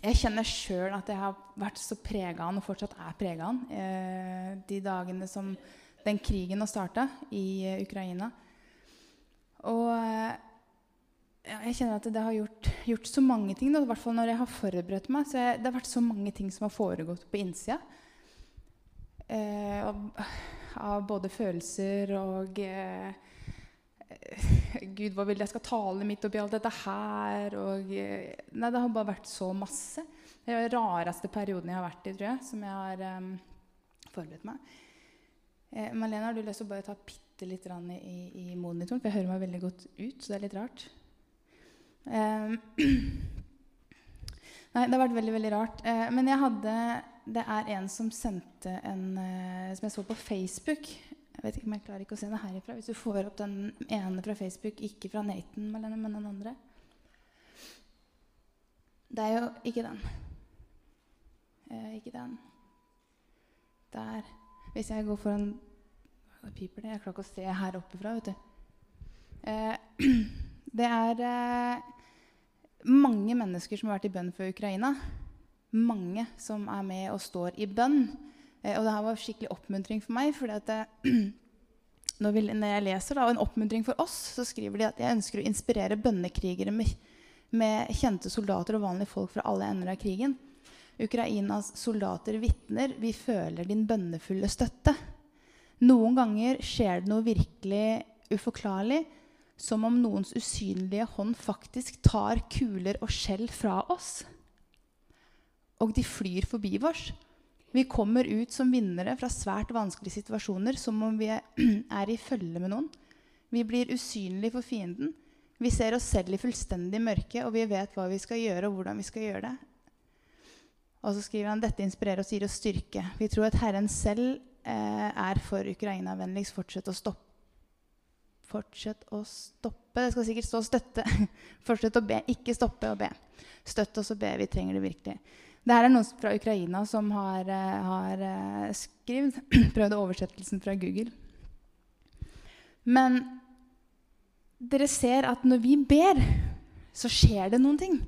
jeg kjenner sjøl at jeg har vært så prega av og fortsatt er prega av eh, de dagene som den krigen har starta i eh, Ukraina. Og eh, jeg kjenner at det har gjort, gjort så mange ting, i hvert fall når jeg har forberedt meg. så jeg, Det har vært så mange ting som har foregått på innsida. Eh, av, av både følelser og eh, Gud, hva vil jeg skal tale midt oppi alt dette her? Og, eh, nei, det har bare vært så masse. Det er den rareste perioden jeg har vært i, tror jeg, som jeg har um, forberedt meg. Eh, Malene, har du lyst til å bare ta bitte litt i, i, monitoren? For jeg hører meg veldig godt ut, så det er litt rart. Um, nei, det har vært veldig, veldig rart. Eh, men jeg hadde det er en som sendte en uh, Som jeg så på Facebook. Jeg vet ikke om jeg klarer ikke å se det herifra. Hvis du får opp den ene fra Facebook, ikke fra Nathan, Malene, men den andre. Det er jo ikke den. Eh, ikke den. Der. Hvis jeg går foran piper det. Jeg klarer ikke å se her oppe fra, vet du. Eh, det er mange mennesker som har vært i bønn for Ukraina mange som er med og står i bønn. Eh, og det her var skikkelig oppmuntring for meg. For når, når, jeg leser da, og en oppmuntring for oss, så skriver de at jeg ønsker å inspirere bønnekrigere med, med kjente soldater og vanlige folk fra alle ender av krigen. Ukrainas soldater vitner. Vi føler din bønnefulle støtte. Noen ganger skjer det noe virkelig uforklarlig, som om noens usynlige hånd faktisk tar kuler og skjell fra oss og de flyr forbi oss. Vi kommer ut som vinnere fra svært vanskelige situasjoner, som om vi er i følge med noen. Vi blir usynlige for fienden. Vi ser oss selv i fullstendig mørke, og vi vet hva vi skal gjøre, og hvordan vi skal gjøre det. Og så skriver han dette inspirerer oss, gir oss styrke. Vi tror at Herren selv eh, er for Ukraina-vennligst. Fortsett å stoppe. Fortsett å stoppe. Det skal sikkert stå 'støtte'. Fortsett å be. Ikke stoppe å be. Støtt oss og be. Vi trenger det virkelig. Det her er noen fra Ukraina som har, eh, har eh, skrevet. Prøvd oversettelsen fra Google. Men dere ser at når vi ber, så skjer det noen ting.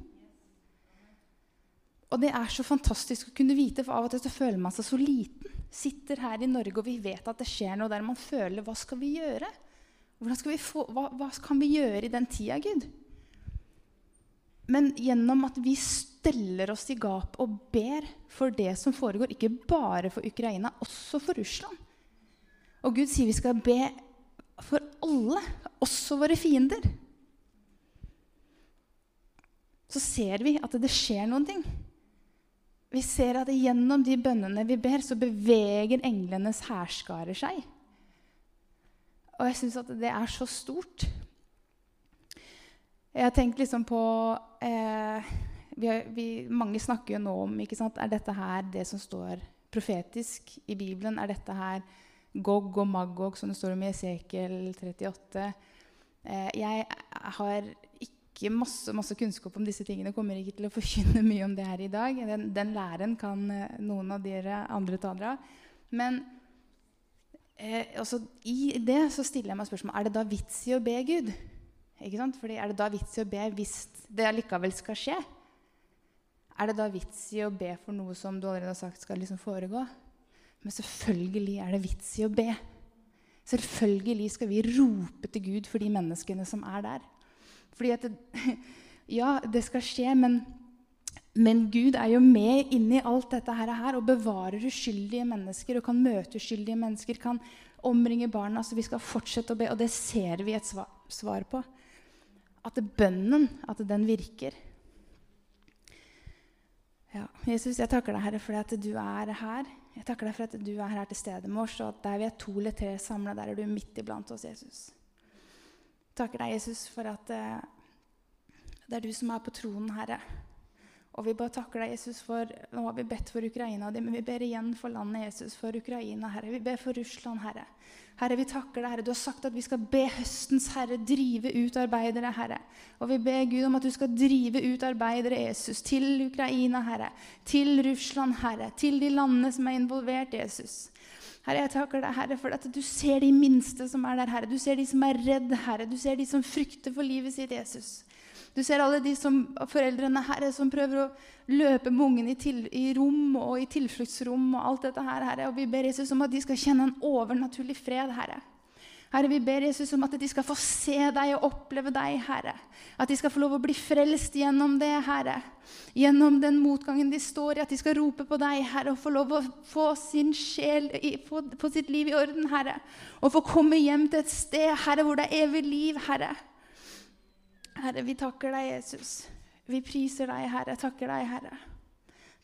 Og det er så fantastisk å kunne vite, for av og til så føler man seg så liten. Sitter her i Norge, og vi vet at det skjer noe der man føler Hva skal vi gjøre? Skal vi få, hva, hva, kan vi gjøre i den tida, Gud? Men gjennom at vi steller oss i gap og ber for det som foregår, ikke bare for Ukraina, også for Russland. Og Gud sier vi skal be for alle, også våre fiender. Så ser vi at det skjer noen ting. Vi ser at gjennom de bønnene vi ber, så beveger englenes hærskarer seg. Og jeg syns at det er så stort. Jeg har tenkt liksom på eh, vi, vi, Mange snakker jo nå om ikke sant, Er dette her det som står profetisk i Bibelen? Er dette her Gog og Magog, som det står om i Esekiel 38? Eh, jeg har ikke masse, masse, kunnskap om disse tingene. Kommer ikke til å forkynne mye om det her i dag. Den, den læren kan eh, noen av dere andre ta dere av. Men eh, også i det så stiller jeg meg spørsmål er det da vits i å be Gud. Ikke sant? Fordi Er det da vits i å be hvis det allikevel skal skje? Er det da vits i å be for noe som du allerede har sagt skal liksom foregå? Men selvfølgelig er det vits i å be. Selvfølgelig skal vi rope til Gud for de menneskene som er der. Fordi at det, Ja, det skal skje, men, men Gud er jo med inni alt dette her, og bevarer uskyldige mennesker og kan møte uskyldige mennesker. Kan omringe barna. Så vi skal fortsette å be, og det ser vi et svar, svar på at bønnen at den virker. Ja, Jesus, jeg takker deg, Herre, for at du er her. Jeg takker deg for at du er her til stede med oss, og at der vi er to eller tre samla, der er du midt iblant oss, Jesus. Jeg takker deg, Jesus, for at uh, det er du som er på tronen, Herre. Og vi bare takker deg, Jesus, for Nå har vi bedt for Ukraina, men vi ber igjen for landet, Jesus, for Ukraina, Herre. Vi ber for Russland, Herre. Herre, vi takker deg, Herre. Du har sagt at vi skal be høstens Herre drive ut arbeidere, Herre. Og vi ber Gud om at du skal drive ut arbeidere, Jesus, til Ukraina, Herre. Til Russland, Herre. Til de landene som er involvert, Jesus. Herre, jeg takker deg, Herre, for at du ser de minste som er der, Herre. Du ser de som er redd, Herre. Du ser de som frykter for livet sitt, Jesus. Du ser alle de som, foreldrene herre, som prøver å løpe med ungen i, til, i rom og i tilfluktsrom. Og alt dette her, herre. Og vi ber Jesus om at de skal kjenne en overnaturlig fred, Herre. Herre, vi ber Jesus om at de skal få se deg og oppleve deg, Herre. At de skal få lov å bli frelst gjennom det, Herre. Gjennom den motgangen de står i, at de skal rope på deg, Herre, og få lov å få sin sjel, få, få sitt liv i orden, Herre. Og få komme hjem til et sted, Herre, hvor det er evig liv, Herre. Herre, vi takker deg, Jesus. Vi priser deg, Herre. Takker deg, Herre.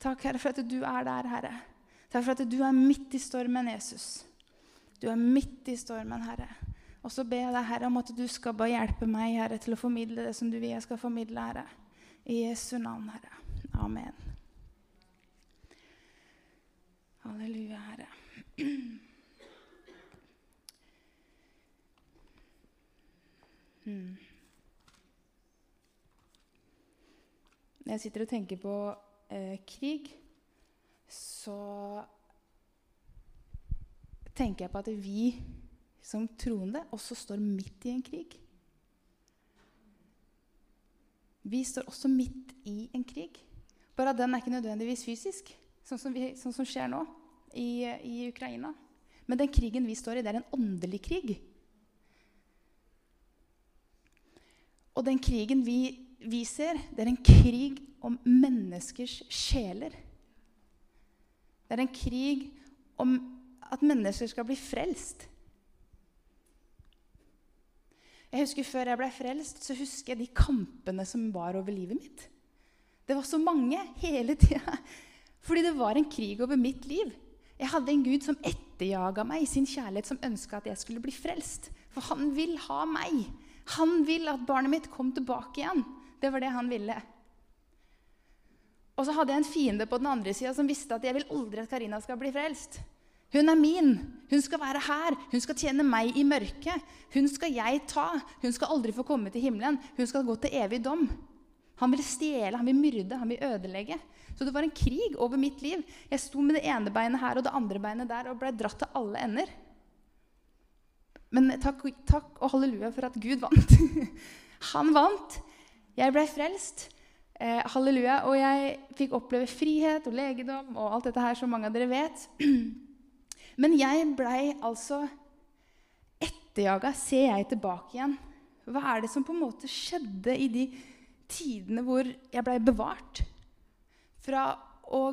Takk, Herre, for at du er der, Herre. Takk for at du er midt i stormen, Jesus. Du er midt i stormen, Herre. Og så ber jeg deg, Herre, om at du skal bare hjelpe meg, Herre, til å formidle det som du vil jeg skal formidle, Herre. I Jesu navn, Herre. Amen. Halleluja, Herre. Hmm. Når jeg sitter og tenker på eh, krig, så tenker jeg på at vi som troende også står midt i en krig. Vi står også midt i en krig. Bare at den er ikke nødvendigvis fysisk, sånn som, vi, sånn som skjer nå i, i, Ukraina. Men den krigen vi står i, det er en åndelig krig. Og den krigen vi, vi ser, det er en krig om menneskers sjeler. Det er en krig om at mennesker skal bli frelst. Jeg husker Før jeg ble frelst, så husker jeg de kampene som var over livet mitt. Det var så mange hele tida. Fordi det var en krig over mitt liv. Jeg hadde en Gud som etterjaga meg i sin kjærlighet, som ønska at jeg skulle bli frelst. For han vil ha meg. Han vil at barnet mitt kom tilbake igjen. Det var det han ville. Og så hadde jeg en fiende på den andre sida som visste at jeg vil aldri at Karina skal bli frelst. Hun er min. Hun skal være her. Hun skal tjene meg i mørket. Hun skal jeg ta. Hun skal aldri få komme til himmelen. Hun skal gå til evig dom. Han vil stjele, han vil myrde, han vil ødelegge. Så det var en krig over mitt liv. Jeg sto med det ene beinet her og det andre beinet der og ble dratt til alle ender. Men takk, takk og halleluja for at Gud vant. Han vant. Jeg ble frelst. Eh, halleluja. Og jeg fikk oppleve frihet og legedom og alt dette her som mange av dere vet. Men jeg blei altså etterjaga, ser jeg tilbake igjen. Hva er det som på en måte skjedde i de tidene hvor jeg blei bevart? Fra å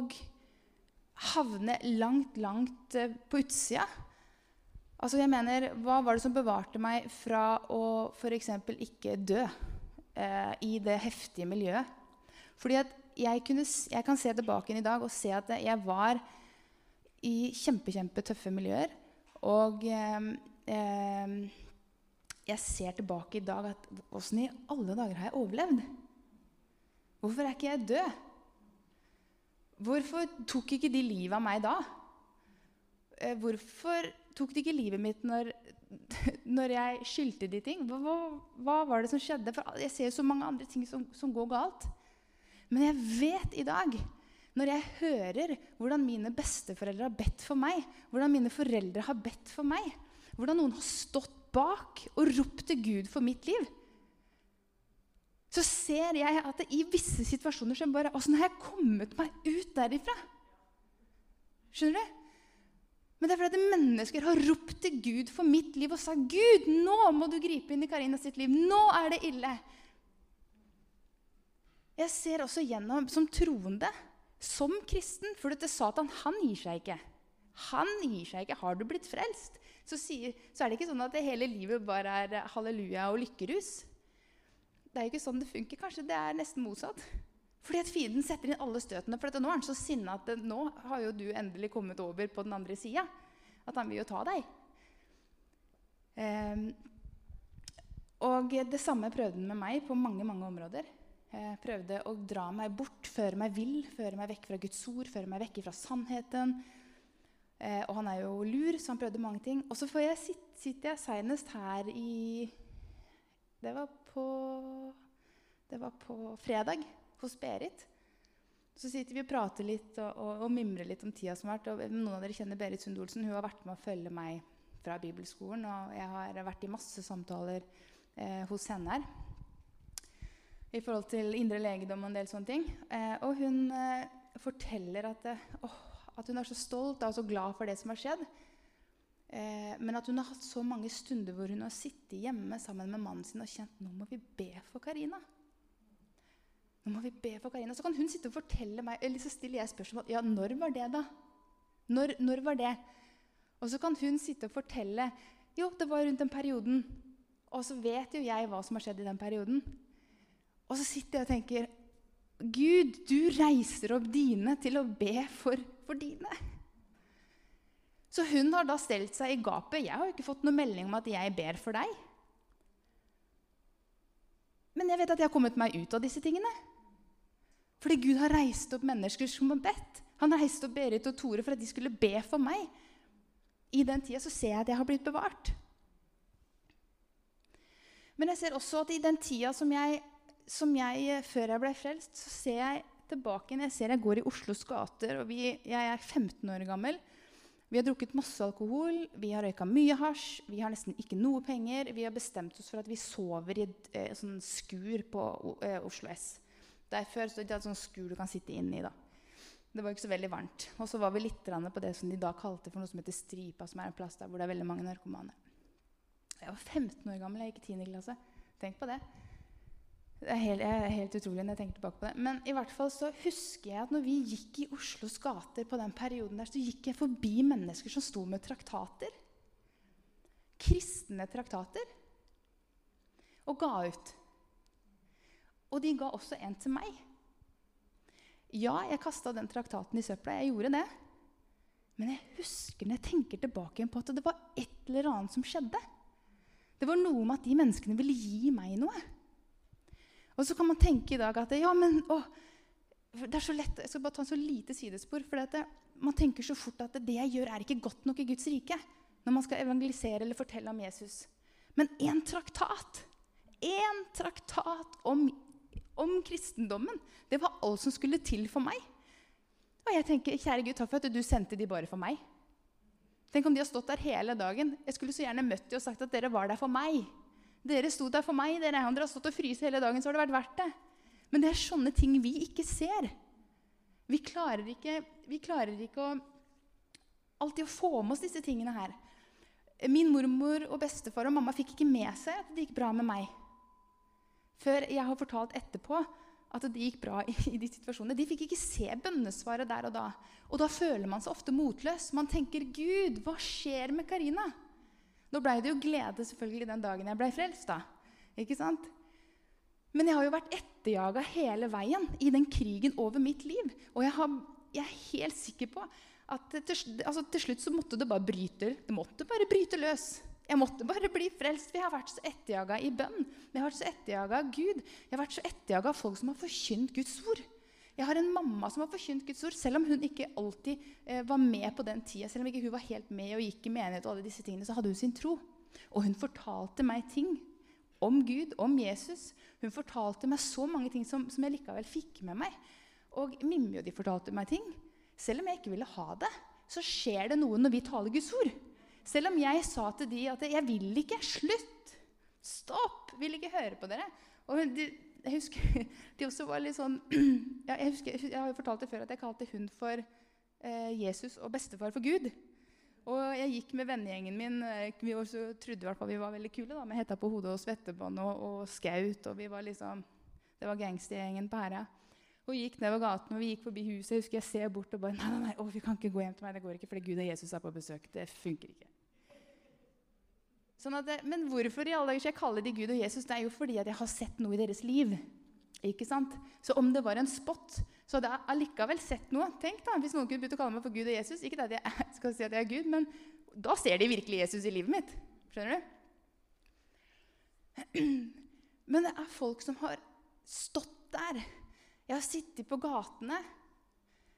havne langt, langt eh, på utsida. Altså jeg mener, Hva var det som bevarte meg fra å f.eks. ikke dø eh, i det heftige miljøet? Fordi at jeg, kunne, jeg kan se tilbake i dag og se at jeg var i kjempe, kjempetøffe miljøer. Og eh, eh, jeg ser tilbake i dag at åssen i alle dager har jeg overlevd? Hvorfor er ikke jeg død? Hvorfor tok ikke de livet av meg da? Eh, hvorfor tok de ikke livet mitt når, når jeg skyldte de ting? Hva, hva, var det som skjedde? For jeg ser jo så mange andre ting som, som går galt. Men jeg vet i dag når jeg hører hvordan mine besteforeldre har bedt for meg, hvordan mine foreldre har bedt for meg, hvordan noen har stått bak og ropt til Gud for mitt liv, så ser jeg at det, i visse situasjoner så bare Åssen har jeg kommet meg ut derifra? Skjønner du? Men det er fordi mennesker har ropt til Gud for mitt liv og sagt Gud, nå må du gripe inn i Karina sitt liv. Nå er det ille. Jeg ser også gjennom som troende som kristen. For dette Satan han gir seg ikke. Han gir seg ikke. Har du blitt frelst, så, sier, så er det ikke sånn at det hele livet bare er halleluja og lykkerus. Det er ikke sånn det funker. Kanskje det er nesten motsatt. Fordi at fienden setter inn alle støtene. For nå er han så sinna at nå har jo du endelig kommet over på den andre sida. At han vil jo ta deg. Um, og det samme prøvde han med meg på mange mange områder. Jeg prøvde å dra meg bort, føre meg vill, føre meg vekk fra Guds ord, føre meg vekk fra sannheten. Eh, og han er jo lur, så han prøvde mange ting. Og så jeg sitt, sitter jeg seinest her i det var, på, det var på fredag hos Berit. Så sitter vi og prater litt og, og, og mimrer litt om tida som har vært. Noen av dere kjenner Berit Sund Olsen. Hun har vært med å følge meg fra bibelskolen. Og jeg har vært i masse samtaler eh, hos henne her i forhold til indre legedom og en del sånne ting. Eh, og hun eh, forteller at, oh, at, hun er så stolt og så glad for det som har skjedd. Eh, men at hun har hatt så mange stunder hvor hun har sittet hjemme sammen med mannen sin og kjent nå må vi be for Karina. Nå må vi be for Karina. Så kan hun sitte og fortelle meg, eller så stiller jeg spørsmål ja, når var det, da? Når, når var det? Og så kan hun sitte og fortelle jo, det var rundt den perioden. Og så vet jo jeg hva som har skjedd i den perioden. Og så sitter jeg og tenker Gud, du reiser opp dine til å be for, for dine. Så hun har da stelt seg i gapet. Jeg har jo ikke fått noen melding om at jeg ber for deg. Men jeg vet at jeg har kommet meg ut av disse tingene. Fordi Gud har reist opp mennesker som har bedt. Han reiste opp Berit og Tore for at de skulle be for meg. I den tida så ser jeg at jeg har blitt bevart. Men jeg ser også at i den tida som jeg, som jeg før jeg ble frelst, så ser jeg tilbake. Jeg ser jeg går i Oslos gater, og vi, jeg er 15 år gammel. Vi har drukket masse alkohol, vi har røyka mye hasj, vi har nesten ikke noe penger. Vi har bestemt oss for at vi sover i et eh, sånn skur på eh, Oslo S. Der før så det er sånn skur du kan sitte inne i. da. Det var ikke så veldig varmt. Og så var vi litt på det som de da kalte for noe som heter Stripa, som er en plass der hvor det er veldig mange narkomane. Jeg var 15 år gammel, jeg gikk i 10. klasse. Tenk på det. Det er helt, er helt, utrolig når jeg tenker tilbake på det. Men i hvert fall så husker jeg at når vi gikk i Oslos gater på den perioden der, så gikk jeg forbi mennesker som sto med traktater. Kristne traktater. Og ga ut. Og de ga også en til meg. Ja, jeg kasta den traktaten i søpla. Jeg gjorde det. Men jeg husker når jeg tenker tilbake på at det var et eller annet som skjedde. Det var noe med at de menneskene ville gi meg noe. Og så kan man tenke i dag at ja, men å, det er så lett, Jeg skal bare ta en så lite sidespor. For man tenker så fort at det jeg gjør, er ikke godt nok i Guds rike. Når man skal evangelisere eller fortelle om Jesus. Men én traktat, én traktat om, om kristendommen, det var alt som skulle til for meg. Og jeg tenker, kjære Gud, takk for at du sendte de bare for meg. Tenk om de har stått der hele dagen. Jeg skulle så gjerne møtt de og sagt at dere var der for meg. Dere sto der for meg. Dere, om dere har stått og fryst hele dagen, så har det vært verdt det. Men det er sånne ting vi ikke ser. Vi klarer ikke, vi klarer ikke å, alltid å få med oss disse tingene her. Min mormor og bestefar og mamma fikk ikke med seg at det gikk bra med meg. Før jeg har fortalt etterpå at det gikk bra i, de situasjonene. De fikk ikke se bønnesvaret der og da. Og da føler man seg ofte motløs. Man tenker 'Gud, hva skjer med Karina?' Nå blei det jo glede selvfølgelig den dagen jeg blei frelst. da. Ikke sant? Men jeg har jo vært etterjaga hele veien i den krigen over mitt liv. Og jeg, har, jeg er helt sikker på at til, altså, til, slutt så måtte det bare bryte det måtte bare bryte løs. Jeg måtte bare bli frelst, for jeg har vært så etterjaga i bønn. Jeg har vært så etterjaga av Gud. Jeg har vært så etterjaga av folk som har forkynt Guds ord. Jeg har en mamma som har forkynt Guds ord, selv om hun ikke alltid eh, var med på den tida. Selv om ikke hun var helt med og gikk i menighet, og alle disse tingene, så hadde hun sin tro. Og hun fortalte meg ting om Gud, om Jesus. Hun fortalte meg så mange ting som, som jeg likevel fikk med meg. Og Mimmi og de fortalte meg ting. Selv om jeg ikke ville ha det, så skjer det noe når vi taler Guds ord. Selv om jeg sa til de at 'jeg vil ikke', slutt, stopp, vil ikke høre på dere. Og de, jeg husker de også var litt sånn ja, jeg, husker, jeg, har jo fortalt det før at jeg kalte hun for eh, Jesus og bestefar for Gud. Og jeg gikk med vennegjengen min. Eh, vi også trodde i hvert fall vi var veldig kule da, med hetta på hodet og svettebånd og, og skaut. og vi var liksom, Det var gangstergjengen på Herøya. Og gikk nedover gaten og vi gikk forbi huset. Jeg husker jeg ser bort og bare Nei, nei, nei, å, vi kan ikke gå hjem til meg. Det går ikke fordi Gud og Jesus er på besøk. Det funker ikke. Sånn at, men hvorfor i alle dager skal jeg kalle de Gud og Jesus? Det er jo fordi at jeg har sett noe i deres liv. Ikke sant? Så om det var en spott, så hadde jeg allikevel sett noe. Tenk da, Hvis noen kunne begynt å kalle meg for Gud og Jesus. Ikke at jeg skal si at jeg er Gud, men da ser de virkelig Jesus i livet mitt. Skjønner du? Men det er folk som har stått der. Jeg har sittet på gatene.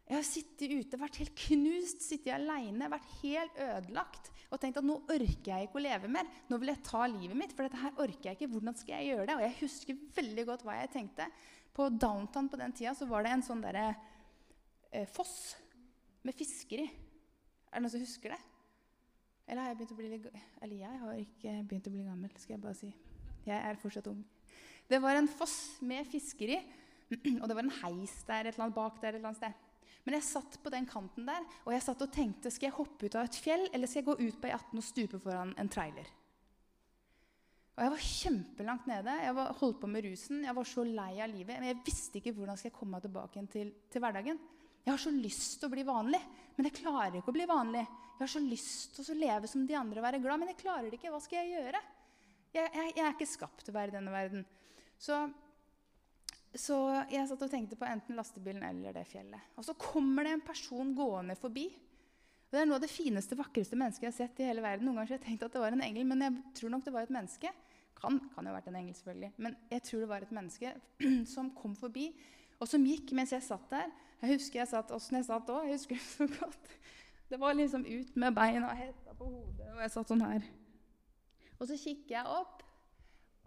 Jeg har sittet ute, vært helt knust, sittet aleine, vært helt ødelagt og tenkt at nå orker jeg ikke å leve mer. Nå vil jeg ta livet mitt, for dette her orker jeg ikke. Hvordan skal jeg gjøre det? Og jeg husker veldig godt hva jeg tenkte. På Downtown på den tida så var det en sånn derre eh, foss med fisker i. Er det noen som husker det? Eller har jeg begynt å bli Eller jeg har ikke begynt å bli gammel, skal jeg bare si. Jeg er fortsatt ung. Det var en foss med fiskeri, og det var en heis der et eller annet bak der et eller annet sted. Men jeg satt på den kanten der, og jeg satt og tenkte skal jeg hoppe ut av et fjell eller skal jeg gå ut på E18 og stupe foran en trailer. Og Jeg var kjempelangt nede. Jeg var, holdt på med rusen. Jeg var så lei av livet. Men jeg visste ikke hvordan jeg komme meg tilbake til, til hverdagen. Jeg har så lyst til å bli vanlig, men jeg klarer ikke å bli vanlig. Jeg har så lyst til å leve som de andre og være glad, men jeg klarer det ikke. Hva skal jeg gjøre? Jeg, jeg, jeg er ikke skapt til å være i denne verden. Så, så jeg satt og tenkte på enten lastebilen eller det fjellet. Og så kommer det en person gående forbi. Og det er noe av det fineste, vakreste mennesket jeg har sett i hele verden. Noen ganger har jeg tenkt at det var en engel, men jeg tror nok det var et menneske. Kan, kan jo ha vært en engel, selvfølgelig. Men jeg tror det var et menneske som kom forbi, og som gikk mens jeg satt der. Jeg husker jeg satt åssen jeg satt òg. Jeg husker det så godt. Det var liksom ut med beina og hetta på hodet, og jeg satt sånn her. Og så kikker jeg opp,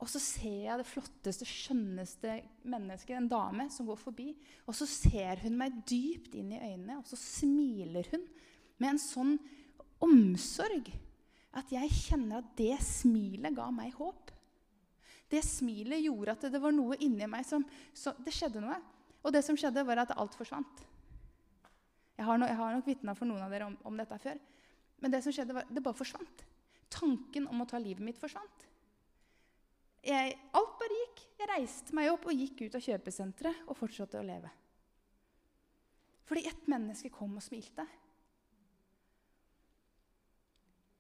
og så ser jeg det flotteste, skjønneste mennesket, en dame, som går forbi. Og så ser hun meg dypt inn i øynene, og så smiler hun med en sånn omsorg at jeg kjenner at det smilet ga meg håp. Det smilet gjorde at det var noe inni meg som Det skjedde noe. Og det som skjedde, var at alt forsvant. Jeg har, no, jeg har nok vitna for noen av dere om, om, dette før. Men det som skjedde, var, det bare forsvant. Tanken om å ta livet mitt forsvant. Jeg, alt bare gikk. Jeg reiste meg opp og gikk ut av kjøpesenteret og fortsatte å leve. Fordi ett menneske kom og smilte.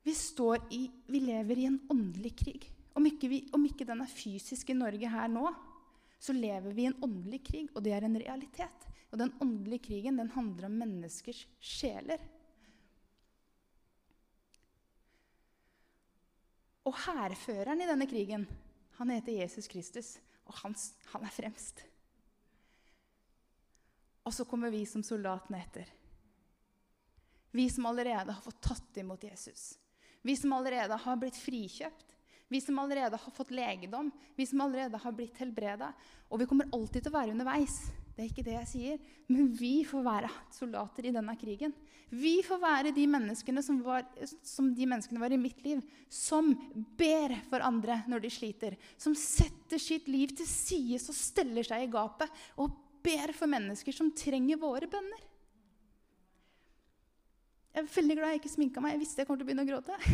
Vi, i, vi lever i en åndelig krig. Om ikke, vi, om ikke den er fysisk i Norge her nå, så lever vi i en åndelig krig, og det er en realitet. Og den åndelige krigen den handler om menneskers sjeler. Og hærføreren i denne krigen, han heter Jesus Kristus, og han, han er fremst. Og så kommer vi som soldatene etter. Vi som allerede har fått tatt imot Jesus. Vi som allerede har blitt frikjøpt. Vi som allerede har fått legedom, vi som allerede har blitt helbreda. Og vi kommer alltid til å være underveis. Det er ikke det jeg sier. Men vi får være soldater i denne krigen. Vi får være de menneskene som, var, som de menneskene var i mitt liv, som ber for andre når de sliter. Som setter sitt liv til side og steller seg i gapet og ber for mennesker som trenger våre bønner. Jeg er veldig glad jeg ikke sminka meg. Jeg visste jeg kom til å begynne å gråte.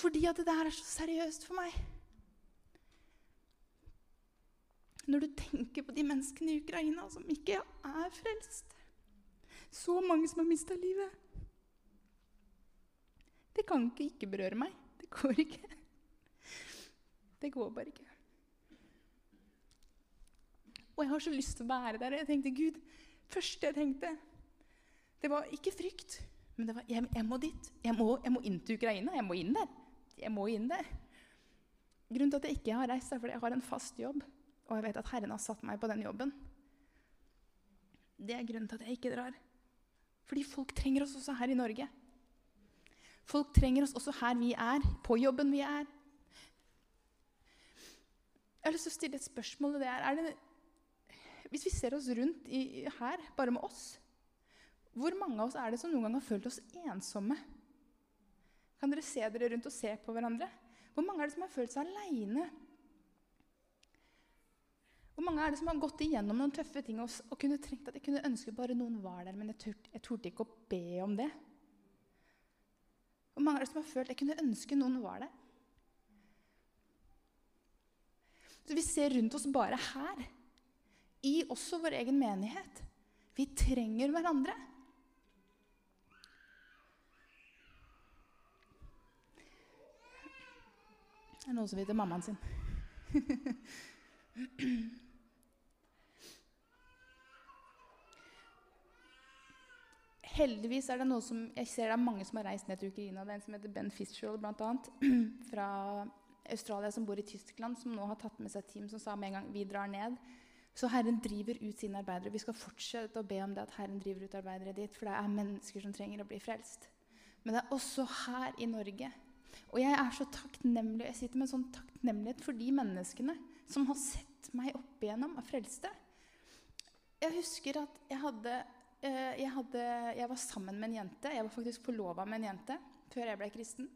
Fordi at det her er så seriøst for meg. Når du tenker på de menneskene i Ukraina som ikke er frelst Så mange som har mista livet. Det kan ikke ikke berøre meg. Det går ikke. Det går bare ikke. Og jeg har så lyst til å være der. Jeg tenkte, Gud, første jeg tenkte, det var ikke frykt. Men det var jeg, jeg må dit. Jeg må, jeg må inn til Ukraina. Jeg må inn der jeg må inn der. Grunnen til at jeg ikke har reist, er fordi jeg har en fast jobb, og jeg vet at Herren har satt meg på den jobben. Det er grunnen til at jeg ikke drar. Fordi folk trenger oss også her i Norge. Folk trenger oss også her vi er, på jobben vi er. Jeg har lyst til å stille et spørsmål. Det er, er det, hvis vi ser oss rundt i, her, bare med oss, hvor mange av oss er det som noen gang har følt oss ensomme? Kan dere se dere rundt og se på hverandre? Hvor mange er det som har følt seg aleine? Hvor mange er det som har gått igjennom noen tøffe ting og, og kunne trengt at jeg kunne ønske bare noen var der, men jeg, turte, jeg turte ikke å be om det? Hvor mange er det som har følt jeg kunne ønske noen var der? Så Vi ser rundt oss bare her, i også vår egen menighet. Vi trenger hverandre. Det er noen som vil til mammaen sin. Heldigvis er det noe som Jeg ser det er mange som har reist ned til Ukraina. Det er en som heter Ben Fitzgerald, annet, fra Australia, som bor i Tyskland, som nå har tatt med seg team som sa med en gang vi drar ned. Så Herren driver ut sine arbeidere. Vi skal fortsette å be om det at Herren driver ut arbeidere dit, for det er mennesker som trenger å bli frelst. Men det er også her i Norge og jeg er så takknemlig, jeg sitter med en sånn takknemlighet for de menneskene som har sett meg opp igjennom av frelste. Jeg husker at jeg hadde, jeg hadde Jeg var sammen med en jente. Jeg var faktisk forlova med en jente før jeg ble kristen.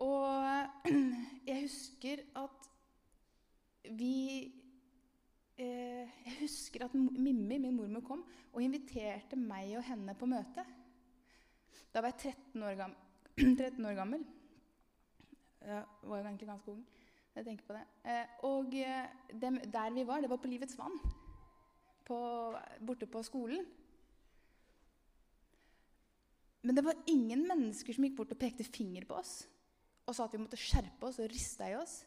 Og jeg husker at vi eh, Jeg husker at Mimmi, min mormor, kom og inviterte meg og henne på møte. Da var jeg 13 år, gammel. 13 år gammel. Jeg var jo egentlig ganske ung. Jeg tenker på det. Eh, og eh, det, der vi var, det var på Livets vann. På, borte på skolen. Men det var ingen mennesker som gikk bort og pekte finger på oss og sa at vi måtte skjerpe oss og riste i oss.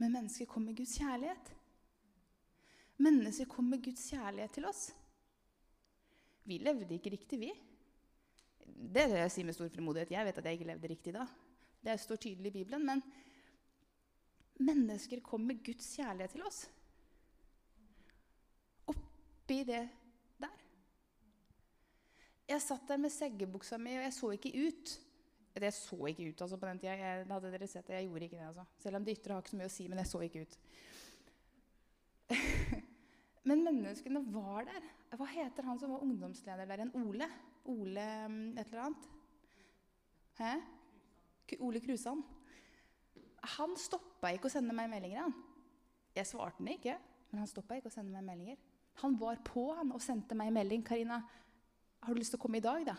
Men mennesker kom med Guds kjærlighet. Mennesker kom med Guds kjærlighet til oss. Vi levde ikke riktig, vi. Det det jeg sier med stor fremodighet. Jeg vet at jeg ikke levde riktig da. Det står tydelig i Bibelen. Men mennesker kom med Guds kjærlighet til oss. Oppi det der. Jeg satt der med seggebuksa mi, og jeg så ikke ut. Jeg så ikke ut altså, på den tida. Jeg, hadde dere sett det, jeg gjorde ikke det. altså. Selv om det ytre har ikke så mye å si, men jeg så ikke ut. men menneskene var der. Hva heter han som var ungdomsleder der igjen? Ole? Ole mm, et eller annet? Hæ? Ole Krusan. Han stoppa ikke å sende meg meldinger. han. Jeg svarte den ikke, men han stoppa ikke å sende meg meldinger. Han var på han og sendte meg en melding. 'Karina, har du lyst til å komme i dag?' da?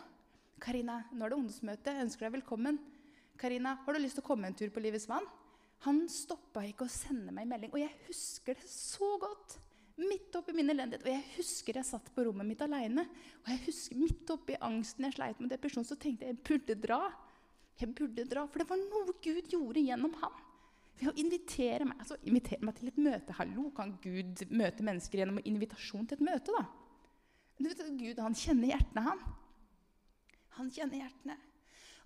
'Karina, nå er det ungdomsmøte. Jeg ønsker deg velkommen.' 'Karina, har du lyst til å komme en tur på Livets vann?' Han stoppa ikke å sende meg en melding. Og jeg husker det så godt. Midt oppi min elendighet. Og jeg husker jeg satt på rommet mitt aleine. Og jeg husker midt oppi angsten jeg sleit med depresjon, så tenkte jeg jeg burde dra. Jeg burde dra, For det var noe Gud gjorde gjennom ham. Ved å invitere meg, altså invitere meg til et møte. Hallo, kan Gud møte mennesker gjennom invitasjon til et møte? da? Du vet, Gud han kjenner hjertene, han. Han kjenner hjertene.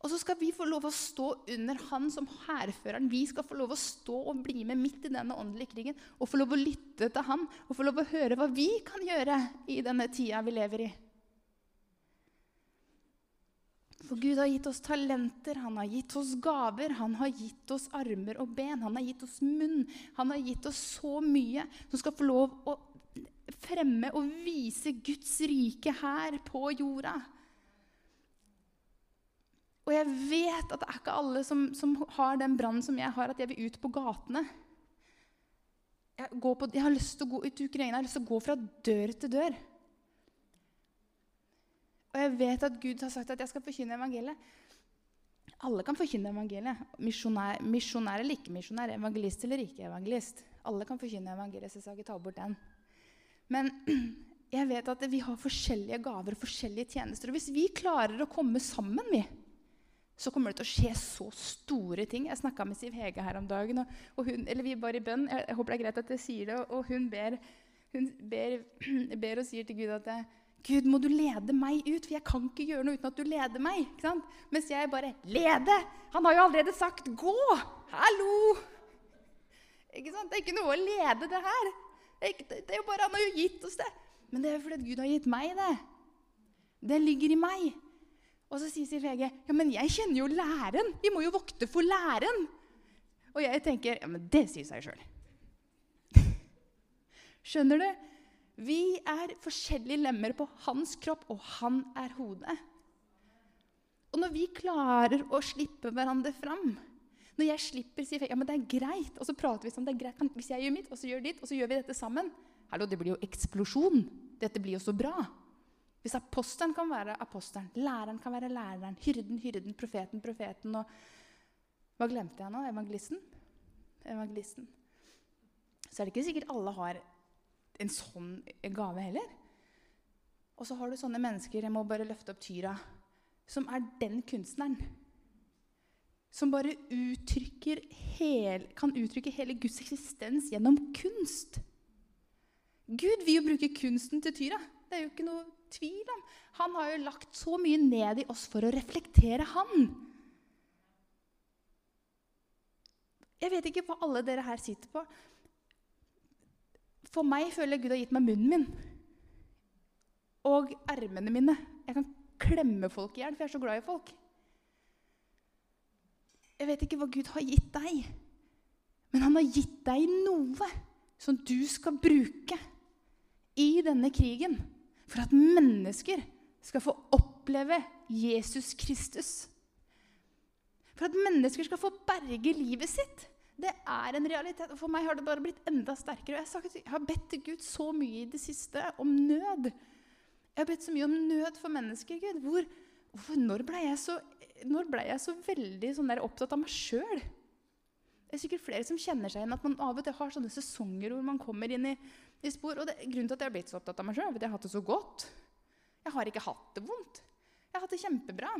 Og så skal vi få lov å stå under han som hærføreren. Vi skal få lov å stå og bli med midt i denne åndelige krigen og få lov å lytte til han og få lov å høre hva vi kan gjøre i denne tida vi lever i. For Gud har gitt oss talenter, han har gitt oss gaver, han har gitt oss armer og ben, han har gitt oss munn. Han har gitt oss så mye som skal få lov å fremme og vise Guds rike her på jorda. Og jeg vet at det er ikke alle som, som har den brannen som jeg har, at jeg vil ut på gatene. Jeg, på, jeg har lyst til å gå ut Ukraina, jeg har lyst til å gå fra dør til dør. Og jeg vet at Gud har sagt at jeg skal forkynne evangeliet. Alle kan forkynne evangeliet. Misjonær, misjonær eller ikke misjonær, evangelist eller ikke evangelist. Alle kan forkynne evangeliet, så jeg skal ikke ta bort den. Men jeg vet at vi har forskjellige gaver og forskjellige tjenester. Og hvis vi klarer å komme sammen, vi, så kommer det til å skje så store ting. Jeg snakka med Siv Hege her om dagen. Og, hun, eller vi er bare i bønn. Jeg, jeg, håper det er greit at jeg sier det. Og hun ber, hun ber, ber og sier til Gud at det, Gud, må du lede meg ut, for jeg kan ikke gjøre noe uten at du leder meg. Ikke sant? Mens jeg bare Lede! Han har jo allerede sagt 'gå'! Hallo! Ikke sant? Det er ikke noe å lede, det her. Det er, jo bare Han har jo gitt oss det. Men det er jo fordi Gud har gitt meg det. Det ligger i meg. Og så sier VG ja, men jeg kjenner jo læren. Vi må jo vokte for læren. Og jeg tenker ja, men det sier seg sjøl. Skjønner du? Vi er forskjellige lemmer på hans kropp, og han er hodet. Og når vi klarer å slippe hverandre fram Når jeg slipper sier ja, men det er greit, og så prater vi sånn, det er greit, hvis jeg gjør mitt, og så gjør ditt, og så gjør vi dette sammen Hallo, det blir jo eksplosjon. Dette blir jo så bra. Hvis apostelen kan være apostelen, læreren kan være læreren, hyrden, hyrden, profeten, profeten og Hva glemte jeg nå? Evangelisten? Evangelisten. Så er det ikke sikkert alle har en sånn gave heller. Og så har du sånne mennesker Jeg må bare løfte opp Tyra. Som er den kunstneren. Som bare uttrykker hel, kan uttrykke hele Guds eksistens gjennom kunst. Gud vil jo bruke kunsten til Tyra. Det er jo ikke noe tvil om. Han har jo lagt så mye ned i oss for å reflektere han. Jeg vet ikke hva alle dere her sitter på, for meg føler jeg Gud har gitt meg munnen min og ermene mine. Jeg kan klemme folk i hjel, for jeg er så glad i folk. Jeg vet ikke hva Gud har gitt deg, men han har gitt deg noe som du skal bruke i denne krigen for at mennesker skal få oppleve Jesus Kristus. For at mennesker skal få berge livet sitt. Det er en realitet. Og for meg har det bare blitt enda sterkere. Sagt, jeg har bedt til Gud så mye i det siste om nød. Jeg har bedt så mye om nød for mennesker, Gud. Hvor, hvor, når ble jeg så, ble jeg så veldig sånn opptatt av meg sjøl? Det er sikkert flere som kjenner seg igjen at man av og til har sånne sesonger hvor man kommer inn i, i spor. Og det, grunnen til at jeg har blitt så opptatt av meg sjøl, er at jeg har hatt det så godt. Jeg har ikke hatt det vondt. Jeg har hatt det kjempebra.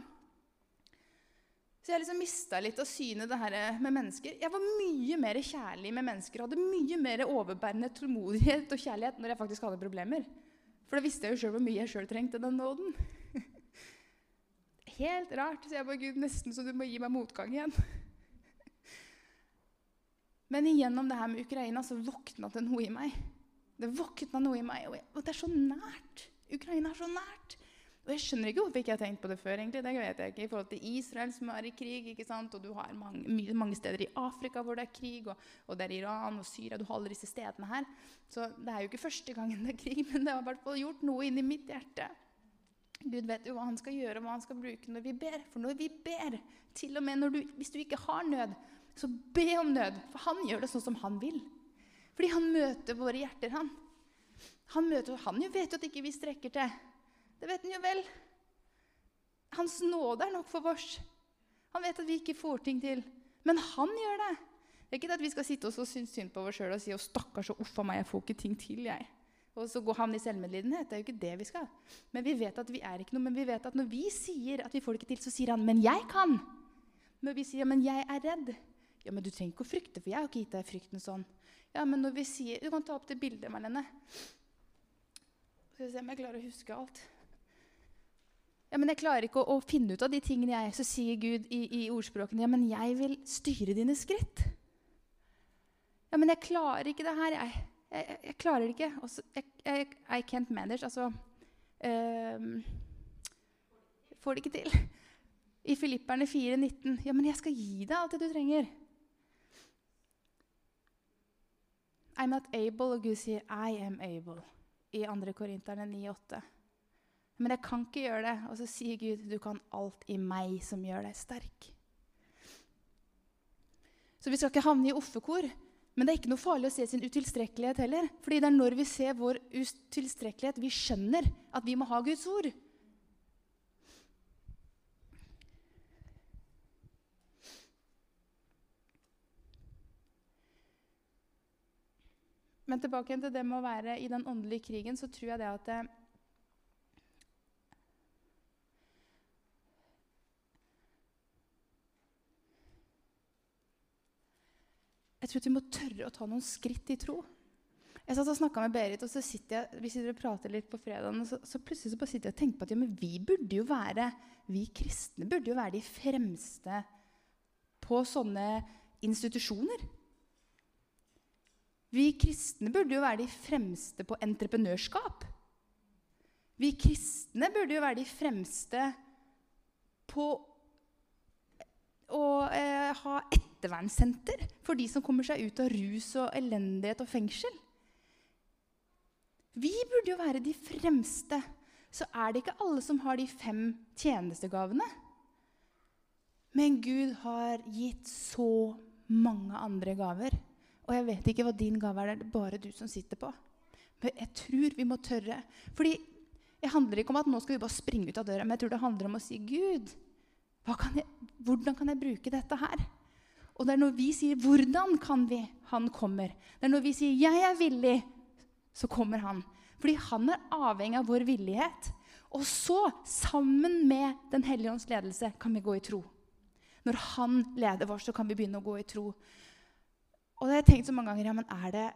Så jeg liksom mista litt av synet det her med mennesker. Jeg var mye mer kjærlig med mennesker og hadde mye mer overbærende tålmodighet og kjærlighet når jeg faktisk hadde problemer. For da visste jeg jo sjøl hvor mye jeg sjøl trengte den nåden. Helt rart. Så jeg bare Gud, nesten så du må gi meg motgang igjen. Men igjennom det her med Ukraina så våkna det noe i meg. Det våkna noe i meg, og det er så nært. Ukraina er så nært. Og jeg skjønner ikke hvorfor ikke jeg har tenkt på det før. egentlig, det vet jeg ikke, I forhold til Israel, som er i krig, ikke sant? og du har mange, mange steder i Afrika hvor det er krig, og, og, det er Iran og Syria. Du har alle disse stedene her. Så det er jo ikke første gangen det er krig, men det har i hvert fall gjort noe inni mitt hjerte. Gud vet jo hva han skal gjøre, og hva han skal bruke når vi ber. For når vi ber, til og med du, hvis du ikke har nød, så be om nød. For han gjør det sånn som han vil. Fordi han møter våre hjerter, han. Han, møter, han vet jo at ikke vi strekker til. Det vet han jo vel. Hans nåde er nok for vårs. Han vet at vi ikke får ting til. Men han gjør det. Det er ikke at vi skal sitte og synes synd på oss sjøl og si å stakkars uff a meg, jeg får ikke ting til, jeg. Og så går han i selvmedlidenhet. Det er jo ikke det vi skal. Men vi vet at vi er ikke noe. Men vi vet at når vi sier at vi får det ikke til, så sier han 'men jeg kan'. Når vi sier 'men jeg er redd', ja, men du trenger ikke å frykte, for jeg har ikke gitt deg frykten sånn. Ja, men når vi sier, Du kan ta opp det bildet, Marlene. Skal vi se om jeg klarer å huske alt. Ja, men Jeg klarer ikke å, å finne ut av de tingene jeg Så sier Gud i, i ordspråkene ja, men jeg vil styre dine skritt. Ja, men jeg klarer ikke det her. Jeg, jeg, jeg klarer det ikke. Også, jeg, I can't manage. Altså um, Får det ikke til. I Filipperne 4,19. Ja, men jeg skal gi deg alt det du trenger. I'm not able, og Gud sier 'I am able' i 2. Korinterne 9,8. Men jeg kan ikke gjøre det. Og så sier Gud 'du kan alt i meg som gjør deg sterk'. Så vi skal ikke havne i offekor. Men det er ikke noe farlig å se sin utilstrekkelighet heller. Fordi det er når vi ser vår utilstrekkelighet, vi skjønner at vi må ha Guds ord. Men tilbake til det med å være i den åndelige krigen, så tror jeg det at Jeg tror at vi må tørre å ta noen skritt i tro. Jeg satt og snakka med Berit, og så sitter jeg vi sitter og prater litt på fredagen, og så, så plutselig så bare sitter jeg og tenker på at ja, men vi burde jo være, vi kristne burde jo være de fremste på sånne institusjoner. Vi kristne burde jo være de fremste på entreprenørskap. Vi kristne burde jo være de fremste på å eh, ha ettervernssenter for de som kommer seg ut av rus og elendighet og fengsel. Vi burde jo være de fremste. Så er det ikke alle som har de fem tjenestegavene. Men Gud har gitt så mange andre gaver. Og jeg vet ikke hva din gave er. Det er bare du som sitter på. Men jeg tror vi må tørre. Fordi det handler ikke om at nå skal vi bare springe ut av døra, men jeg tror det handler om å si Gud, kan jeg, hvordan kan jeg bruke dette her? Og det er når vi sier 'hvordan kan vi', han kommer. Det er når vi sier 'jeg er villig', så kommer han. Fordi han er avhengig av vår villighet. Og så, sammen med Den hellige ånds ledelse, kan vi gå i tro. Når han leder vår, så kan vi begynne å gå i tro. Og det har jeg tenkt så mange ganger ja, men er det,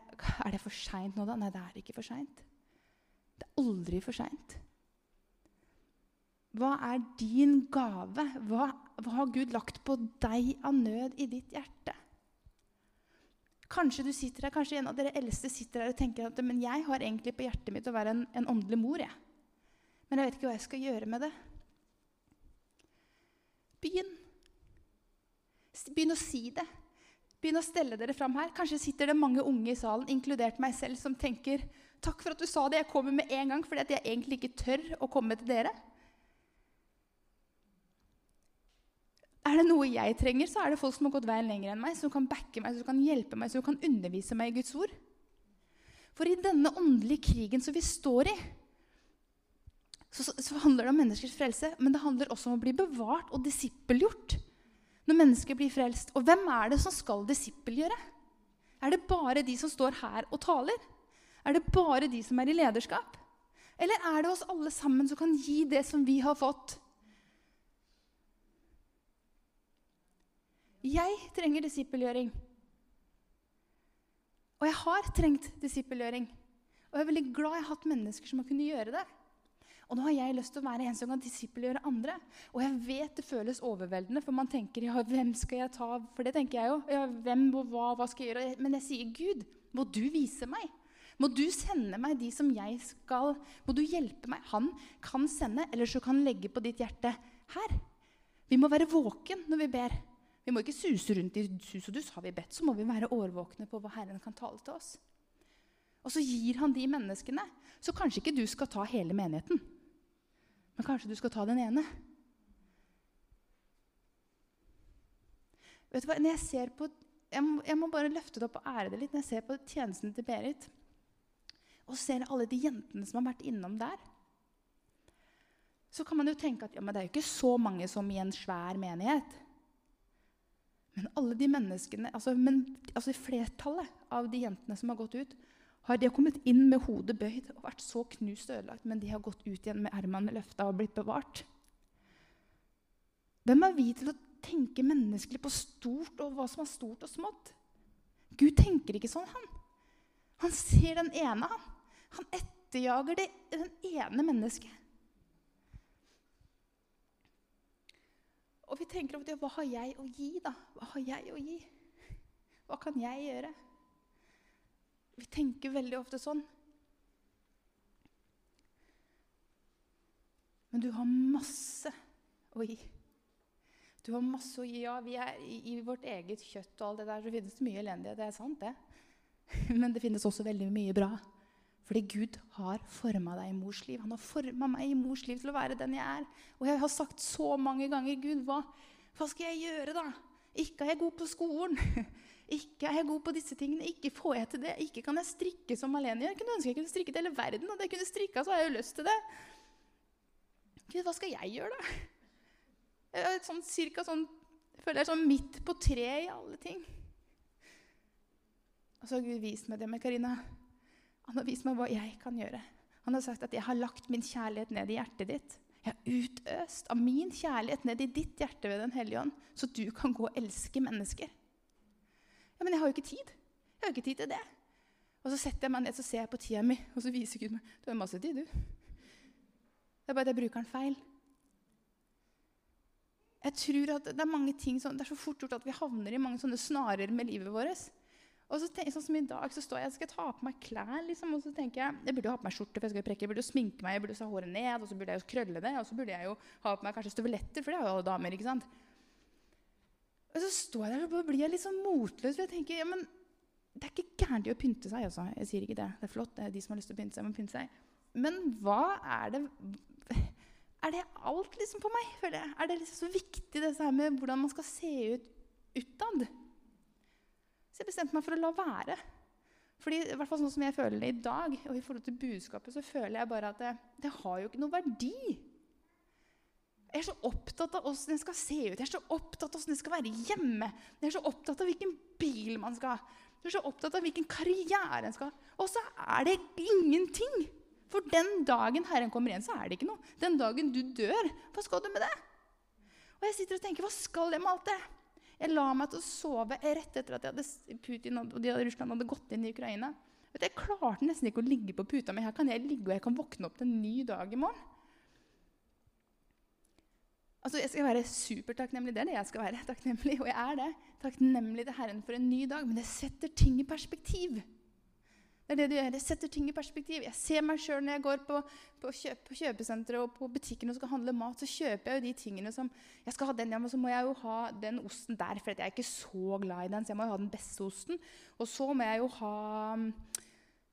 er det for seint nå, da? Nei, det er ikke for seint. Det er aldri for seint. Hva er din gave? Hva, hva, har Gud lagt på deg av nød i ditt hjerte? Kanskje du sitter her, kanskje en av dere eldste sitter her og tenker at men jeg har egentlig på hjertet mitt å være en, en åndelig mor. Jeg. Men jeg vet ikke hva jeg skal gjøre med det. Begynn. Begynn å si det. Begynn å stelle dere fram her. Kanskje sitter det mange unge i salen, inkludert meg selv, som tenker Takk for at du sa det. Jeg kommer med en gang fordi jeg egentlig ikke tør å komme til dere. Er det noe jeg trenger, så er det folk som har gått veien lenger enn meg, som kan backe meg, som kan hjelpe meg, som kan undervise meg i Guds ord. For i denne åndelige krigen som vi står i, så, så, handler det om menneskers frelse, men det handler også om å bli bevart og disippelgjort når mennesker blir frelst. Og hvem er det som skal disippelgjøre? Er det bare de som står her og taler? Er det bare de som er i lederskap? Eller er det oss alle sammen som kan gi det som vi har fått? Jeg trenger disippelgjøring. Og jeg har trengt disippelgjøring. Og jeg er veldig glad jeg har hatt mennesker som har kunnet gjøre det. Og nå har jeg lyst til å være en som kan disippelgjøre andre. Og jeg vet det føles overveldende, for man tenker ja, hvem skal jeg ta? For det tenker jeg jo. Ja, hvem og hva, hva skal jeg gjøre? Men jeg sier Gud, må du vise meg? Må du sende meg de som jeg skal Må du hjelpe meg? Han kan sende, eller så kan han legge på ditt hjerte her. Vi må være våken når vi ber. Vi må ikke suse rundt i sus og dus. Har vi bedt, så må vi være årvåkne på hva Herren kan tale til oss. Og så gir han de menneskene. Så kanskje ikke du skal ta hele menigheten, men kanskje du skal ta den ene. Vet du hva, når Jeg ser på, jeg må, jeg må bare løfte det opp og ære det litt. Når jeg ser på tjenesten til Berit og ser alle de jentene som har vært innom der, så kan man jo tenke at ja, men det er jo ikke så mange som i en svær menighet. Men alle de menneskene, altså, men, altså flertallet av de jentene som har gått ut, har de kommet inn med hodet bøyd og vært så knust og ødelagt, men de har gått ut igjen med ermene løfta og blitt bevart. Hvem er vi til å tenke menneskelig på stort og hva som er stort og smått? Gud tenker ikke sånn, han. Han ser den ene, han. Han etterjager det, den ene mennesket. Og vi tenker ofte hva har jeg å gi, da? Hva har jeg å gi? Hva kan jeg gjøre? Vi tenker veldig ofte sånn. Men du har masse å gi. Du har masse å gi. Ja, vi er i vårt eget kjøtt og alt det der, så finnes det mye elendighet. Det er sant, det. Men det finnes også veldig mye bra. Fordi Gud har forma deg i mors liv. Han har forma meg i mors liv til å være den jeg er. Og jeg har sagt så mange ganger, Gud, hva, hva skal jeg gjøre, da? Ikke er jeg god på skolen. Ikke er jeg god på disse tingene. Ikke får jeg til det. Ikke kan jeg strikke som Malene gjør. Jeg kunne ønske jeg kunne strikke til hele verden. Det jeg kunne strikka, så har jeg jo lyst til det. Gud, hva skal jeg gjøre, da? Jeg er sånn, cirka sånn, jeg føler jeg er sånn midt på treet i alle ting. Og så har Gud vist meg det med Karina. Han har vist meg hva jeg kan gjøre. Han har sagt at 'jeg har lagt min kjærlighet ned i hjertet ditt'. Jeg har utøst av min kjærlighet ned i ditt hjerte ved Den hellige ånd, så du kan gå og elske mennesker. Ja, Men jeg har jo ikke tid. Jeg har jo ikke tid til det. Og så setter jeg meg ned så ser jeg på tida mi, og så viser Gud meg du har masse tid. du. Det er bare at jeg bruker den feil. Jeg tror at Det er mange ting det er så fort gjort at vi havner i mange sånne snarer med livet vårt. Og så tenker, sånn som I dag så står jeg, skal ta på meg klær. liksom, og så tenker Jeg jeg burde ha på meg skjorte, for jeg skal prekke, jeg burde sminke meg, jeg burde ha håret ned, og så burde jeg jo krølle det, og så burde jeg jo ha på meg kanskje støvletter, for det har jo alle damer. ikke sant? Og så står jeg der og blir jeg litt sånn motløs. for jeg tenker, ja, men Det er ikke gærent å pynte seg. altså. Jeg sier ikke det. Det er flott. det er de som har lyst til å pynte seg, må pynte seg. Men hva er det Er det alt liksom på meg? Er det liksom så viktig det her med hvordan man skal se ut utad? Så jeg bestemte meg for å la være. Fordi, i hvert fall sånn som jeg føler det i dag, og i forhold til budskapet, så føler jeg bare at det, det har jo ikke noe verdi. Jeg er så opptatt av åssen det skal se ut, jeg er så opptatt av åssen det skal være hjemme. Jeg er så opptatt av hvilken bil man skal ha. Jeg er så opptatt av hvilken karriere en skal ha. Og så er det ingenting. For den dagen Herren kommer igjen, så er det ikke noe. Den dagen du dør, hva skal du med det? Og jeg sitter og tenker, hva skal jeg med alt det? Jeg la meg til å sove rett etter at hadde, Putin og de, Russland hadde gått inn i Ukraina. Jeg klarte nesten ikke å ligge på puta mi. Her kan jeg ligge og jeg kan våkne opp til en ny dag i morgen. Altså, Jeg skal være supertakknemlig. Det er det jeg skal være. takknemlig, Og jeg er det. Takknemlig til Herren for en ny dag. Men det setter ting i perspektiv. Det er det du gjør. Jeg setter ting i perspektiv. Jeg ser meg sjøl når jeg går på, på, kjøp, på kjøpesenteret og på butikken og skal handle mat. Så kjøper jeg jo de tingene som Jeg skal ha den, ja, men så må jeg jo ha den osten der, for jeg er ikke så glad i den. Så jeg må jo ha den beste osten. Og så må jeg jo ha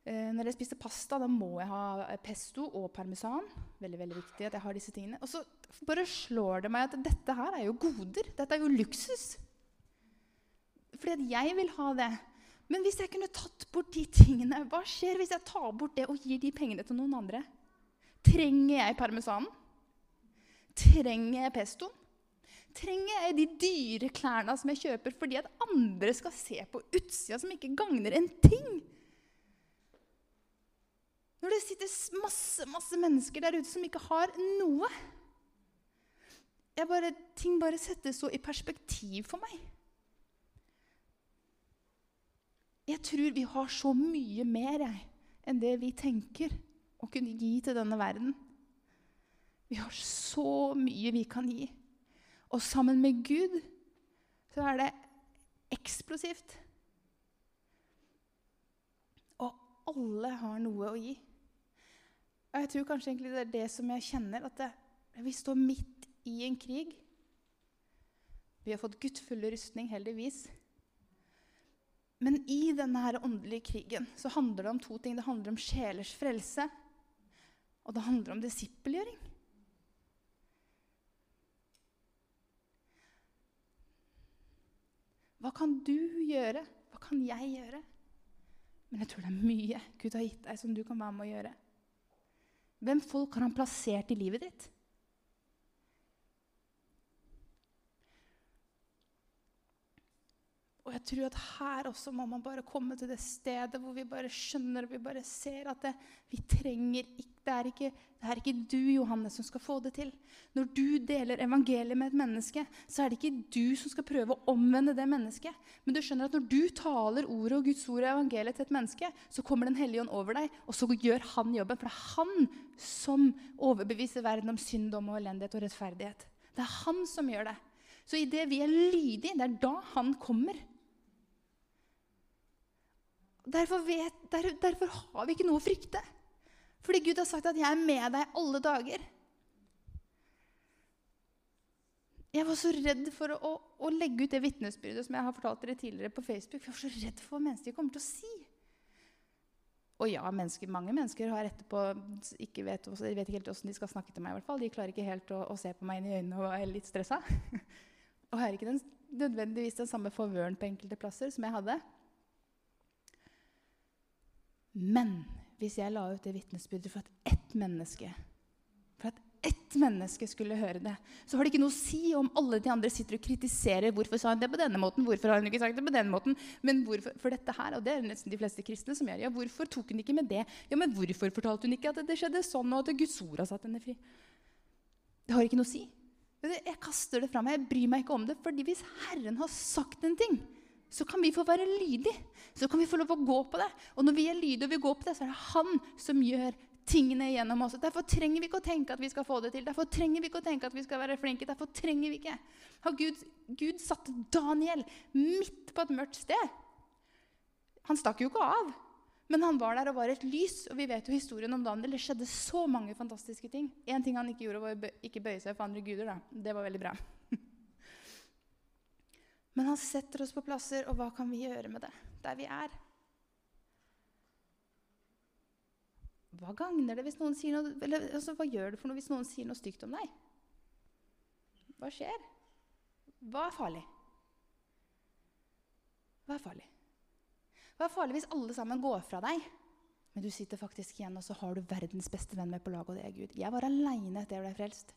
Eh, når jeg spiser pasta, da må jeg ha pesto og parmesan. Veldig, veldig viktig at jeg har disse tingene. Og så bare slår det meg at dette her er jo goder. Dette er jo luksus. Fordi at jeg vil ha det. Men hvis jeg kunne tatt bort de tingene, hva skjer hvis jeg tar bort det og gir de pengene til noen andre? Trenger jeg parmesanen? Trenger jeg pestoen? Trenger jeg de dyre klærne som jeg kjøper fordi at andre skal se på utsida som ikke gagner en ting? Når det sitter masse, masse mennesker der ute som ikke har noe. Bare, ting bare settes så i perspektiv for meg. Jeg tror vi har så mye mer jeg, enn det vi tenker å kunne gi til denne verden. Vi har så mye vi kan gi. Og sammen med Gud så er det eksplosivt. Og alle har noe å gi. Og jeg tror kanskje egentlig det er det som jeg kjenner, at det, vi står midt i en krig. Vi har fått guttfulle rustning, heldigvis. Men i denne her åndelige krigen så handler det om to ting. Det handler om sjelers frelse, og det handler om disippelgjøring. Hva kan du gjøre? Hva kan jeg gjøre? Men jeg tror det er mye Gud har gitt deg som du kan være med å gjøre. Hvem folk har han plassert i livet ditt? Og jeg tror at her også må man bare komme til det stedet hvor vi bare skjønner og vi bare ser at det, vi trenger ikke det, er ikke det er ikke du, Johannes, som skal få det til. Når du deler evangeliet med et menneske, så er det ikke du som skal prøve å omvende det mennesket. Men du skjønner at når du taler ordet og Guds ord og evangeliet til et menneske, så kommer Den hellige ånd over deg, og så gjør han jobben. For det er han som overbeviser verden om syndom og elendighet og rettferdighet. Det er han som gjør det. Så idet vi er lydige, det er da han kommer. Derfor, vet, der, derfor, har vi ikke noe å frykte. Fordi Gud har sagt at 'jeg er med deg alle dager'. Jeg var så redd for å, å, å legge ut det vitnesbyrdet som jeg har fortalt dere tidligere på Facebook. Jeg var så redd for hva mennesker kommer til å si. Og ja, mennesker, mange mennesker har etterpå ikke vet, vet ikke helt hvordan de skal snakke til meg. i hvert fall. De klarer ikke helt å, å se på meg inn i øynene og er litt stressa. og har ikke den, nødvendigvis den samme forvøren på enkelte plasser som jeg hadde. Men hvis jeg la ut det vitnesbyrdet for at ett menneske for at ett menneske skulle høre det, så har det ikke noe å si om alle de andre sitter og kritiserer hvorfor sa hun det på denne måten, hvorfor har hun ikke sagt det på denne måten, men hvorfor, for dette her, og det er nesten de fleste kristne som gjør, ja, hvorfor tok hun ikke med det? Ja, men hvorfor fortalte hun ikke at det skjedde sånn, og at Guds ord har satt henne fri? Det har ikke noe å si. Jeg kaster det fra meg, jeg bryr meg ikke om det, fordi hvis Herren har sagt en ting, så kan vi få være lydige. Så kan vi få lov å gå på det. Og når vi er lydige og vi går på det, så er det han som gjør tingene gjennom oss. Derfor trenger vi ikke å tenke at vi skal få det til. Derfor trenger vi ikke å tenke at vi skal være flinke. Derfor trenger vi ikke. Har Gud, Gud satt Daniel midt på et mørkt sted. Han stakk jo ikke av. Men han var der og var et lys. Og vi vet jo historien om Daniel. Det skjedde så mange fantastiske ting. Én ting han ikke gjorde, var å ikke bøye seg for andre guder. Da. Det var veldig bra. Men han setter oss på plasser, og hva kan vi gjøre med det der vi er? Hva gagner det hvis noen sier noe eller, altså, Hva gjør det for noe hvis noen sier noe stygt om deg? Hva skjer? Hva er farlig? Hva er farlig? Hva er farlig hvis alle sammen går fra deg, men du sitter faktisk igjen og så har du verdens beste venn med på laget, og det er Gud? Jeg var aleine etter jeg ble frelst.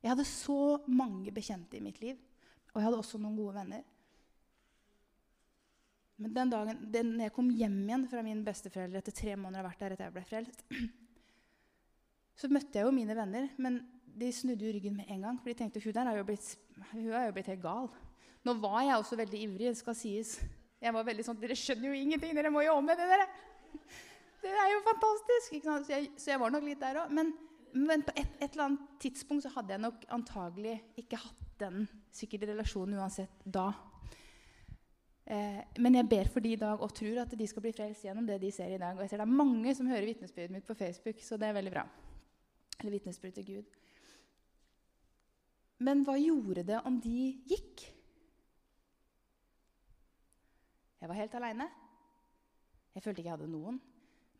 Jeg hadde så mange bekjente i mitt liv. Og jeg hadde også noen gode venner. Men den dagen den jeg kom hjem igjen fra min besteforeldre etter tre måneder vært der etter jeg ble frelst, så møtte jeg jo mine venner, men de snudde jo ryggen med en gang. For de tenkte hun der er jo blitt, hun er jo blitt helt gal. Nå var jeg også veldig ivrig, det skal sies. Jeg var veldig sånn Dere skjønner jo ingenting, dere må jo om med det, dere! Det er jo fantastisk! Så jeg, så, jeg, var nok litt der òg. Men, på et, et, eller annet tidspunkt så hadde jeg nok antagelig ikke hatt den sikkert relasjonen uansett da. Eh, men jeg ber for de i dag og tror at de skal bli frelst gjennom det de ser i dag. Og jeg ser det er mange som hører vitnesbyrdet mitt på Facebook, så det er veldig bra. Eller vitnesbyrd til Gud. Men hva gjorde det om de gikk? Jeg var helt aleine. Jeg følte ikke jeg hadde noen.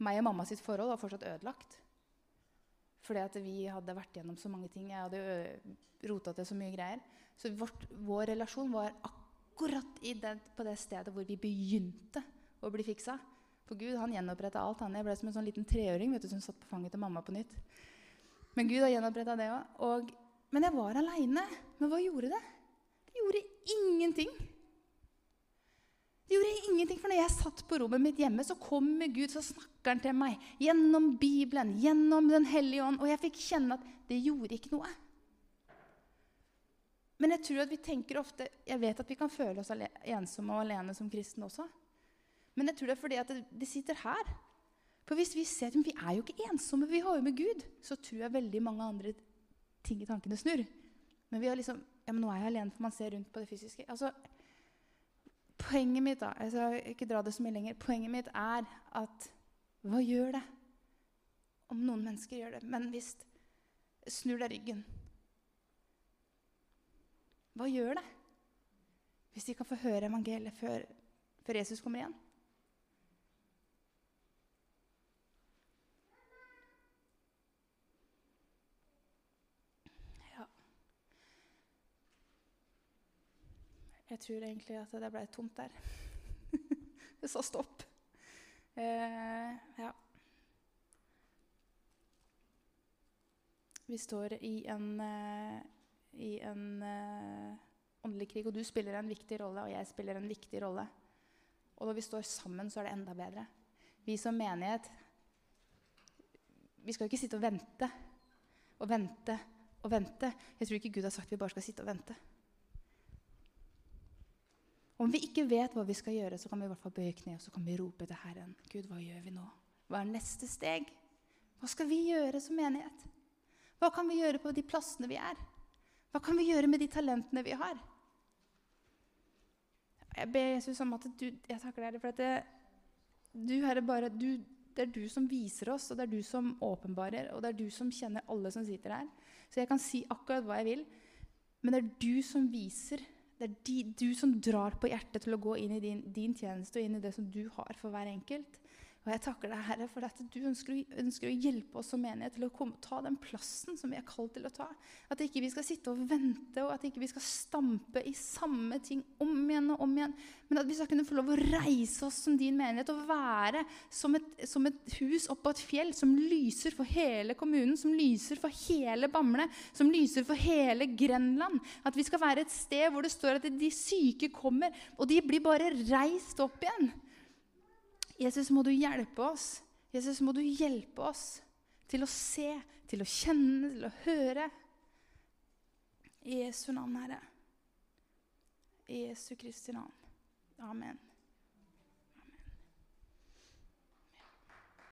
meg og mamma sitt forhold var fortsatt ødelagt. Fordi at vi hadde vært gjennom så mange ting. Jeg hadde rota til så mye greier. Så vårt, vår relasjon var akkurat det, på det stedet hvor vi begynte å bli fiksa. For Gud han gjenoppretta alt. Han. Jeg ble som en sånn liten treåring vet du, som satt på fanget til mamma på nytt. Men Gud har gjenoppretta det òg. Men jeg var aleine. Men hva gjorde det? Det gjorde ingenting. Det gjorde ingenting, for når jeg satt på rommet mitt hjemme, så kommer Gud, så snakker han til meg gjennom Bibelen, gjennom Den hellige ånd, og jeg fikk kjenne at det gjorde ikke noe. Men jeg tror at vi tenker ofte Jeg vet at vi kan føle oss ensomme og alene som kristne også. Men jeg tror det er fordi at de sitter her. For hvis vi ser at vi er jo ikke ensomme, vi har jo med Gud, så tror jeg veldig mange andre ting i tankene snur. Men vi har liksom Ja, men nå er jeg alene, for man ser rundt på det fysiske. Altså, Poenget mitt da, jeg skal ikke dra det så mye lenger, poenget mitt er at hva gjør det om noen mennesker gjør det? Men hvis snur deg ryggen Hva gjør det hvis de kan få høre evangeliet før, før Jesus kommer igjen? Jeg tror egentlig at det ble tomt der. det sa stopp. Eh, ja. Vi står i en, eh, i en eh, åndelig krig, og du spiller en viktig rolle, og jeg spiller en viktig rolle. Og når vi står sammen, så er det enda bedre. Vi som menighet Vi skal ikke sitte og vente og vente og vente. Jeg tror ikke Gud har sagt vi bare skal sitte og vente. Om vi ikke vet hva vi skal gjøre, så kan vi i hvert fall bøye kne og så kan vi rope til Herren. Gud, hva gjør vi nå? Hva er neste steg? Hva skal vi gjøre som menighet? Hva kan vi gjøre på de plassene vi er? Hva kan vi gjøre med de talentene vi har? Jeg ber Jesus om at du Jeg takker deg for at det, du, Herre, bare, du, det er du som viser oss, og det er du som åpenbarer, og det er du som kjenner alle som sitter her. Så jeg kan si akkurat hva jeg vil, men det er du som viser det er de, du som drar på hjertet til å gå inn i din, din, tjeneste og inn i det som du har for hver enkelt. Og jeg takker deg, Herre, for at du ønsker, ønsker, å hjelpe oss som menighet til å komme, ta den plassen som vi er kalt til å ta. At ikke vi skal sitte og vente, og at ikke vi skal stampe i samme ting om igjen og om igjen. Men at vi skal kunne få lov å reise oss som din menighet og være som et, som et hus oppå et fjell som lyser for hele kommunen, som lyser for hele Bamble, som lyser for hele Grenland. At vi skal være et sted hvor det står at de syke kommer, og de blir bare reist opp igjen. Jesus, må du hjelpe oss. Jesus, må du hjelpe oss til å se, til å kjenne, til å høre. I Jesu navn, Herre. I Jesu Kristi navn. Amen.